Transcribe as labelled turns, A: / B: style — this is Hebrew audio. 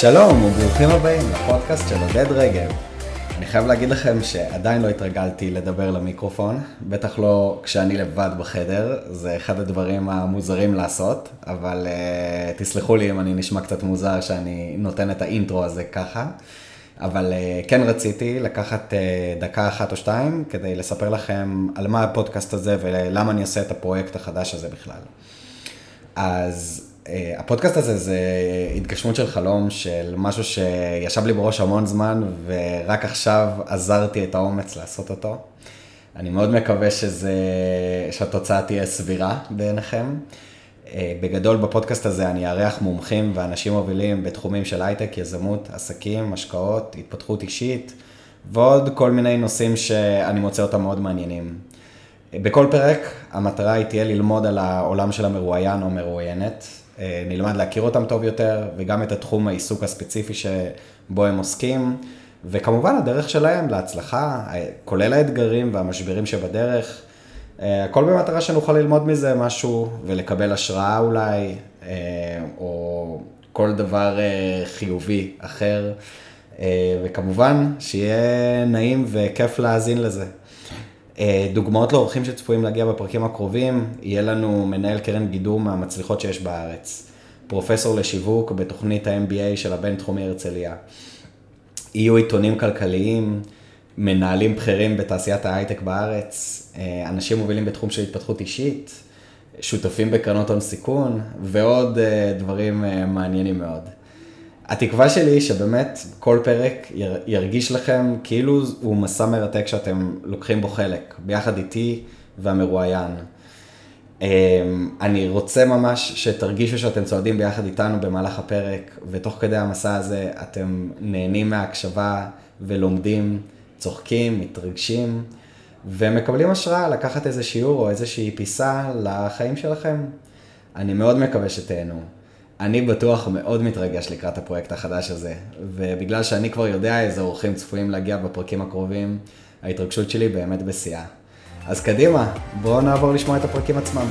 A: שלום וברוכים הבאים לפודקאסט של עודד רגב. אני חייב להגיד לכם שעדיין לא התרגלתי לדבר למיקרופון, בטח לא כשאני לבד בחדר, זה אחד הדברים המוזרים לעשות, אבל uh, תסלחו לי אם אני נשמע קצת מוזר שאני נותן את האינטרו הזה ככה. אבל uh, כן רציתי לקחת uh, דקה אחת או שתיים כדי לספר לכם על מה הפודקאסט הזה ולמה אני עושה את הפרויקט החדש הזה בכלל. אז הפודקאסט הזה זה התגשמות של חלום, של משהו שישב לי בראש המון זמן ורק עכשיו עזרתי את האומץ לעשות אותו. אני מאוד מקווה שזה, שהתוצאה תהיה סבירה בעיניכם. אה, בגדול בפודקאסט הזה אני אארח מומחים ואנשים מובילים בתחומים של הייטק, יזמות, עסקים, השקעות, התפתחות אישית ועוד כל מיני נושאים שאני מוצא אותם מאוד מעניינים. אה, בכל פרק המטרה היא תהיה ללמוד על העולם של המרואיין או מרואיינת, אה, נלמד להכיר אותם טוב יותר וגם את התחום העיסוק הספציפי שבו הם עוסקים וכמובן הדרך שלהם להצלחה, כולל האתגרים והמשברים שבדרך. אה, הכל במטרה שנוכל ללמוד מזה משהו ולקבל השראה אולי, אה, או כל דבר אה, חיובי אחר, וכמובן שיהיה נעים וכיף להאזין לזה. דוגמאות לאורחים שצפויים להגיע בפרקים הקרובים, יהיה לנו מנהל קרן גידור מהמצליחות שיש בארץ, פרופסור לשיווק בתוכנית ה-MBA של הבינתחומי הרצליה. יהיו עיתונים כלכליים, מנהלים בכירים בתעשיית ההייטק בארץ, אה, אנשים מובילים בתחום של התפתחות אישית, שותפים בקרנות הון סיכון ועוד אה, דברים אה, מעניינים מאוד. התקווה שלי היא שבאמת כל פרק ירגיש לכם כאילו הוא מסע מרתק שאתם לוקחים בו חלק, ביחד איתי והמרואיין. אני רוצה ממש שתרגישו שאתם צועדים ביחד איתנו במהלך הפרק, ותוך כדי המסע הזה אתם נהנים מההקשבה ולומדים. צוחקים, מתרגשים, ומקבלים השראה לקחת איזה שיעור או איזושהי פיסה לחיים שלכם. אני מאוד מקווה שתהנו. אני בטוח מאוד מתרגש לקראת הפרויקט החדש הזה, ובגלל שאני כבר יודע איזה אורחים צפויים להגיע בפרקים הקרובים, ההתרגשות שלי באמת בשיאה. אז קדימה, בואו נעבור לשמוע את הפרקים עצמם.